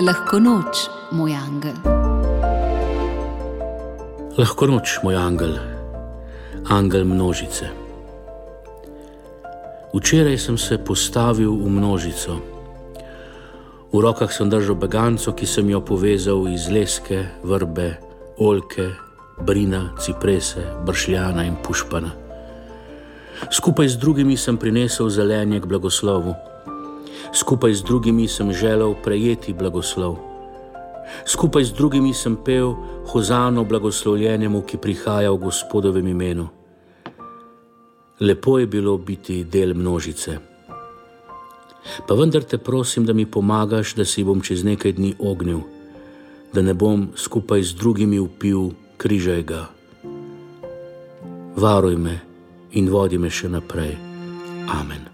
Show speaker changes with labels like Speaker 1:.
Speaker 1: Lahko noč, moj angel.
Speaker 2: Lahko noč, moj angel, angel množice. Včeraj sem se postavil v množico. V rokah sem držal beganco, ki sem jo povezal iz leske, vrbe, olke, brina, ciprese, bršljana in pušpana. Skupaj z drugimi sem prinesel zelenje k blagoslovu. Skupaj z drugimi sem želel prejeti blagoslov. Skupaj z drugimi sem pel Hozano blagoslovljenemu, ki prihaja v gospodovem imenu. Lepo je bilo biti del množice. Pa vendar te prosim, da mi pomagaš, da si bom čez nekaj dni ognil, da ne bom skupaj z drugimi upil križajga. Varuj me in vodi me še naprej. Amen.